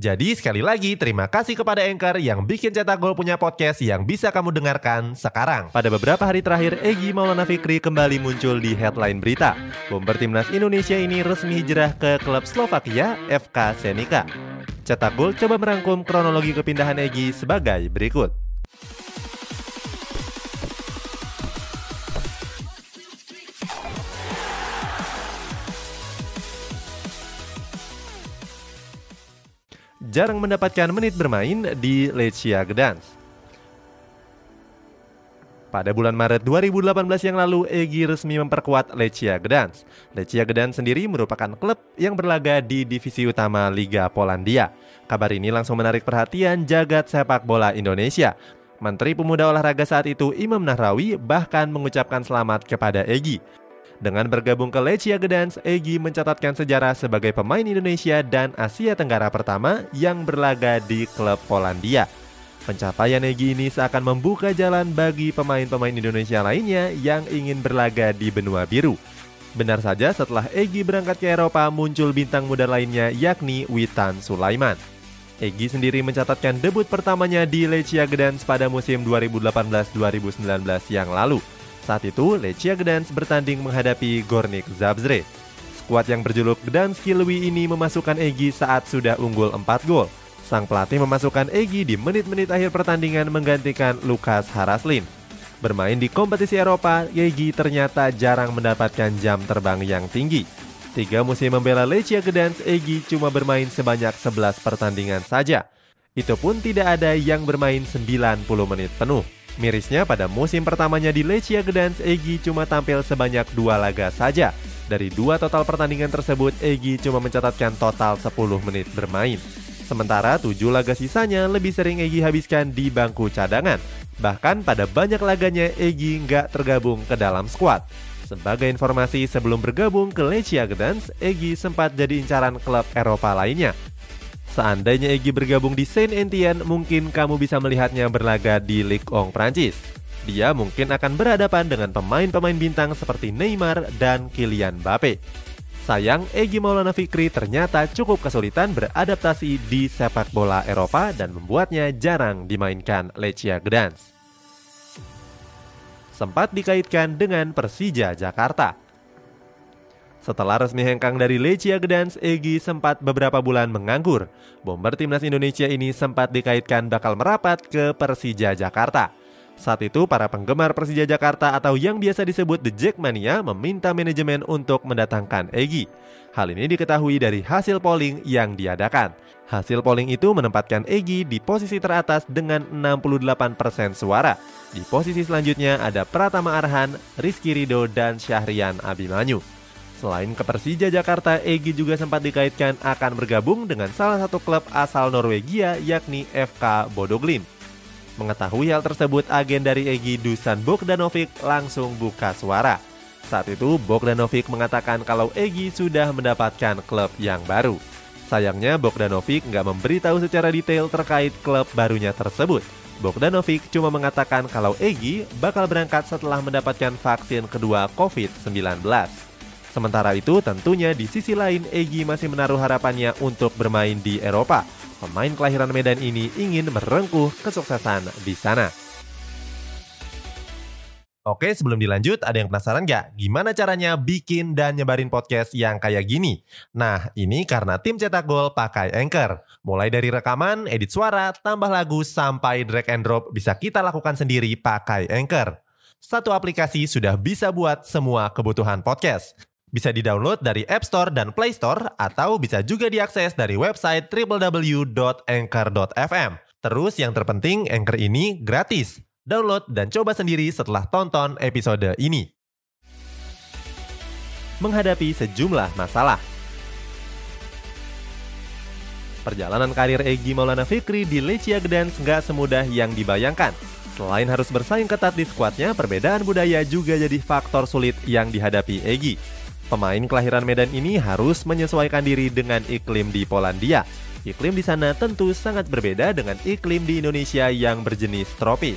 Jadi sekali lagi terima kasih kepada Anchor yang bikin Cetak Gol punya podcast yang bisa kamu dengarkan sekarang. Pada beberapa hari terakhir, Egi Maulana Fikri kembali muncul di headline berita. Bomber Timnas Indonesia ini resmi hijrah ke klub Slovakia FK Senika. Cetak Gol coba merangkum kronologi kepindahan Egi sebagai berikut. Jarang mendapatkan menit bermain di Lechia Gdansk. Pada bulan Maret 2018 yang lalu, Egi resmi memperkuat Lechia Gdansk. Lechia Gdansk sendiri merupakan klub yang berlaga di divisi utama Liga Polandia. Kabar ini langsung menarik perhatian jagat sepak bola Indonesia. Menteri Pemuda Olahraga saat itu Imam Nahrawi bahkan mengucapkan selamat kepada Egi. Dengan bergabung ke Lechia Gdansk, Egi mencatatkan sejarah sebagai pemain Indonesia dan Asia Tenggara pertama yang berlaga di klub Polandia. Pencapaian Egi ini seakan membuka jalan bagi pemain-pemain Indonesia lainnya yang ingin berlaga di benua biru. Benar saja setelah Egi berangkat ke Eropa muncul bintang muda lainnya yakni Witan Sulaiman. Egi sendiri mencatatkan debut pertamanya di Lechia Gdansk pada musim 2018-2019 yang lalu. Saat itu, Lechia Gdansk bertanding menghadapi Gornik Zabzre. Skuad yang berjuluk Gdanski Lewi ini memasukkan Egi saat sudah unggul 4 gol. Sang pelatih memasukkan Egi di menit-menit akhir pertandingan menggantikan Lukas Haraslin. Bermain di kompetisi Eropa, Egi ternyata jarang mendapatkan jam terbang yang tinggi. Tiga musim membela Lechia Gdansk, Egi cuma bermain sebanyak 11 pertandingan saja. Itu pun tidak ada yang bermain 90 menit penuh. Mirisnya pada musim pertamanya di Lechia Gdansk, Egi cuma tampil sebanyak dua laga saja. Dari dua total pertandingan tersebut, Egi cuma mencatatkan total 10 menit bermain. Sementara tujuh laga sisanya lebih sering Egi habiskan di bangku cadangan. Bahkan pada banyak laganya Egi nggak tergabung ke dalam skuad. Sebagai informasi, sebelum bergabung ke Lechia Gdansk, Egi sempat jadi incaran klub Eropa lainnya, Seandainya Egi bergabung di Saint Etienne, mungkin kamu bisa melihatnya berlaga di Ligue 1 Prancis. Dia mungkin akan berhadapan dengan pemain-pemain bintang seperti Neymar dan Kylian Mbappe. Sayang, Egi Maulana Fikri ternyata cukup kesulitan beradaptasi di sepak bola Eropa dan membuatnya jarang dimainkan Lechia Gdansk. Sempat dikaitkan dengan Persija Jakarta. Setelah resmi hengkang dari Lechia Gdansk, Egi sempat beberapa bulan menganggur. Bomber timnas Indonesia ini sempat dikaitkan bakal merapat ke Persija Jakarta. Saat itu, para penggemar Persija Jakarta atau yang biasa disebut The Jackmania meminta manajemen untuk mendatangkan Egi. Hal ini diketahui dari hasil polling yang diadakan. Hasil polling itu menempatkan Egi di posisi teratas dengan 68% suara. Di posisi selanjutnya ada Pratama Arhan, Rizky Rido, dan Syahrian Abimanyu. Selain ke Persija Jakarta, Egi juga sempat dikaitkan akan bergabung dengan salah satu klub asal Norwegia yakni FK Bodoglin. Mengetahui hal tersebut, agen dari Egi Dusan Bogdanovic langsung buka suara. Saat itu, Bogdanovic mengatakan kalau Egi sudah mendapatkan klub yang baru. Sayangnya, Bogdanovic nggak memberitahu secara detail terkait klub barunya tersebut. Bogdanovic cuma mengatakan kalau Egi bakal berangkat setelah mendapatkan vaksin kedua COVID-19. Sementara itu, tentunya di sisi lain Egi masih menaruh harapannya untuk bermain di Eropa. Pemain kelahiran Medan ini ingin merengkuh kesuksesan di sana. Oke, sebelum dilanjut, ada yang penasaran nggak? Gimana caranya bikin dan nyebarin podcast yang kayak gini? Nah, ini karena tim cetak gol pakai Anchor. Mulai dari rekaman, edit suara, tambah lagu, sampai drag and drop bisa kita lakukan sendiri pakai Anchor. Satu aplikasi sudah bisa buat semua kebutuhan podcast. Bisa di-download dari App Store dan Play Store atau bisa juga diakses dari website www.anchor.fm. Terus yang terpenting, Anchor ini gratis. Download dan coba sendiri setelah tonton episode ini. Menghadapi sejumlah masalah. Perjalanan karir Egi Maulana Fikri di Lechia Gdansk nggak semudah yang dibayangkan. Selain harus bersaing ketat di skuadnya, perbedaan budaya juga jadi faktor sulit yang dihadapi Egi. Pemain kelahiran Medan ini harus menyesuaikan diri dengan iklim di Polandia. Iklim di sana tentu sangat berbeda dengan iklim di Indonesia yang berjenis tropis.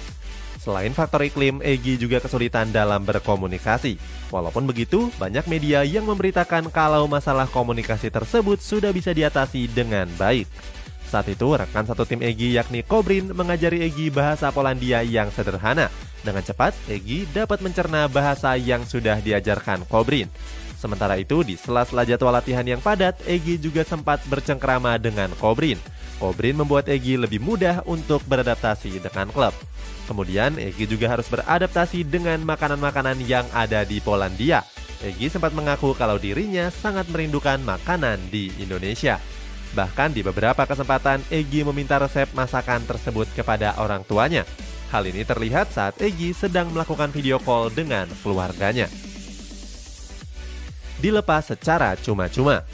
Selain faktor iklim, Egi juga kesulitan dalam berkomunikasi. Walaupun begitu, banyak media yang memberitakan kalau masalah komunikasi tersebut sudah bisa diatasi dengan baik. Saat itu, rekan satu tim Egi yakni Kobrin mengajari Egi bahasa Polandia yang sederhana. Dengan cepat, Egi dapat mencerna bahasa yang sudah diajarkan Kobrin. Sementara itu, di sela-sela jadwal latihan yang padat, Egi juga sempat bercengkrama dengan Kobrin. Kobrin membuat Egi lebih mudah untuk beradaptasi dengan klub. Kemudian, Egi juga harus beradaptasi dengan makanan-makanan yang ada di Polandia. Egi sempat mengaku kalau dirinya sangat merindukan makanan di Indonesia. Bahkan di beberapa kesempatan, Egi meminta resep masakan tersebut kepada orang tuanya. Hal ini terlihat saat Egi sedang melakukan video call dengan keluarganya. Dilepas secara cuma-cuma.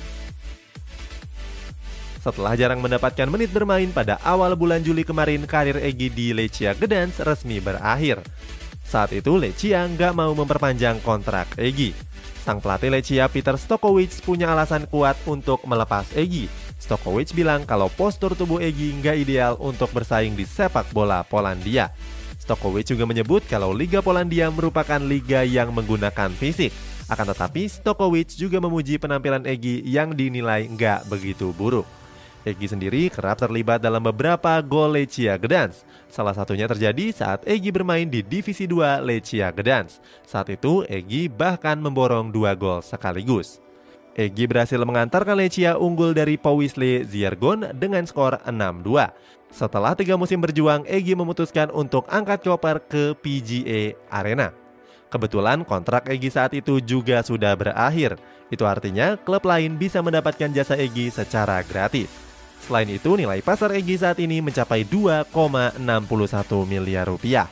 Setelah jarang mendapatkan menit bermain pada awal bulan Juli kemarin, karir Egi di Lechia Gdansk resmi berakhir. Saat itu Lechia nggak mau memperpanjang kontrak Egi. Sang pelatih Lechia Peter Stokovic punya alasan kuat untuk melepas Egi Stokovic bilang kalau postur tubuh Egi nggak ideal untuk bersaing di sepak bola Polandia. Stokovic juga menyebut kalau Liga Polandia merupakan liga yang menggunakan fisik. Akan tetapi, Stokovic juga memuji penampilan Egi yang dinilai nggak begitu buruk. Egi sendiri kerap terlibat dalam beberapa gol Lechia Gdansk. Salah satunya terjadi saat Egi bermain di Divisi 2 Lechia Gdansk. Saat itu, Egi bahkan memborong dua gol sekaligus. Egi berhasil mengantarkan Lechia unggul dari Powisle Ziergon dengan skor 6-2. Setelah tiga musim berjuang, Egi memutuskan untuk angkat koper ke PGA Arena. Kebetulan kontrak Egi saat itu juga sudah berakhir. Itu artinya klub lain bisa mendapatkan jasa Egi secara gratis. Selain itu, nilai pasar Egi saat ini mencapai 2,61 miliar rupiah.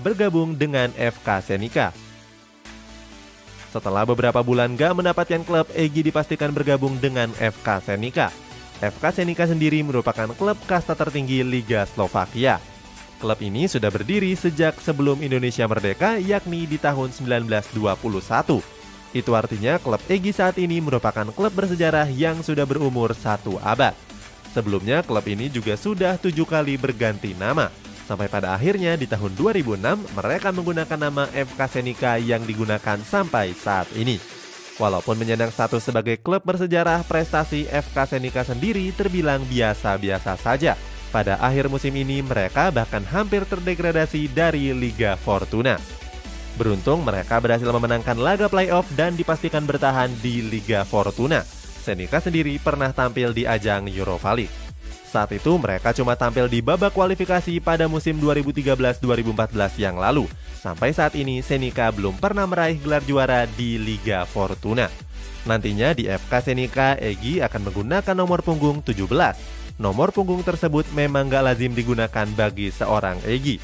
Bergabung dengan FK Senika, setelah beberapa bulan gak mendapatkan klub, Egi dipastikan bergabung dengan FK Senika. FK Senika sendiri merupakan klub kasta tertinggi Liga Slovakia. Klub ini sudah berdiri sejak sebelum Indonesia merdeka, yakni di tahun 1921. Itu artinya klub Egi saat ini merupakan klub bersejarah yang sudah berumur satu abad. Sebelumnya klub ini juga sudah tujuh kali berganti nama, Sampai pada akhirnya di tahun 2006 mereka menggunakan nama FK Senika yang digunakan sampai saat ini. Walaupun menyandang status sebagai klub bersejarah, prestasi FK Senika sendiri terbilang biasa-biasa saja. Pada akhir musim ini mereka bahkan hampir terdegradasi dari Liga Fortuna. Beruntung mereka berhasil memenangkan laga playoff dan dipastikan bertahan di Liga Fortuna. Senika sendiri pernah tampil di ajang Europa League. Saat itu mereka cuma tampil di babak kualifikasi pada musim 2013-2014 yang lalu. Sampai saat ini Senika belum pernah meraih gelar juara di Liga Fortuna. Nantinya di FK Senika, Egi akan menggunakan nomor punggung 17. Nomor punggung tersebut memang gak lazim digunakan bagi seorang Egi.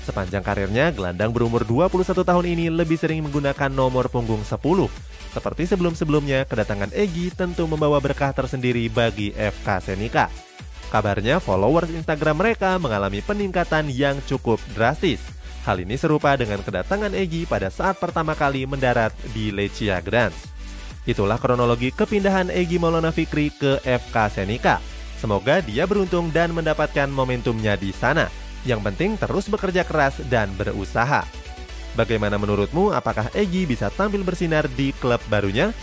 Sepanjang karirnya, gelandang berumur 21 tahun ini lebih sering menggunakan nomor punggung 10. Seperti sebelum-sebelumnya, kedatangan Egi tentu membawa berkah tersendiri bagi FK Senika. Kabarnya followers Instagram mereka mengalami peningkatan yang cukup drastis. Hal ini serupa dengan kedatangan Egi pada saat pertama kali mendarat di Lechia Gdansk. Itulah kronologi kepindahan Egi Maulana Fikri ke FK Senika. Semoga dia beruntung dan mendapatkan momentumnya di sana. Yang penting terus bekerja keras dan berusaha. Bagaimana menurutmu? Apakah Egi bisa tampil bersinar di klub barunya?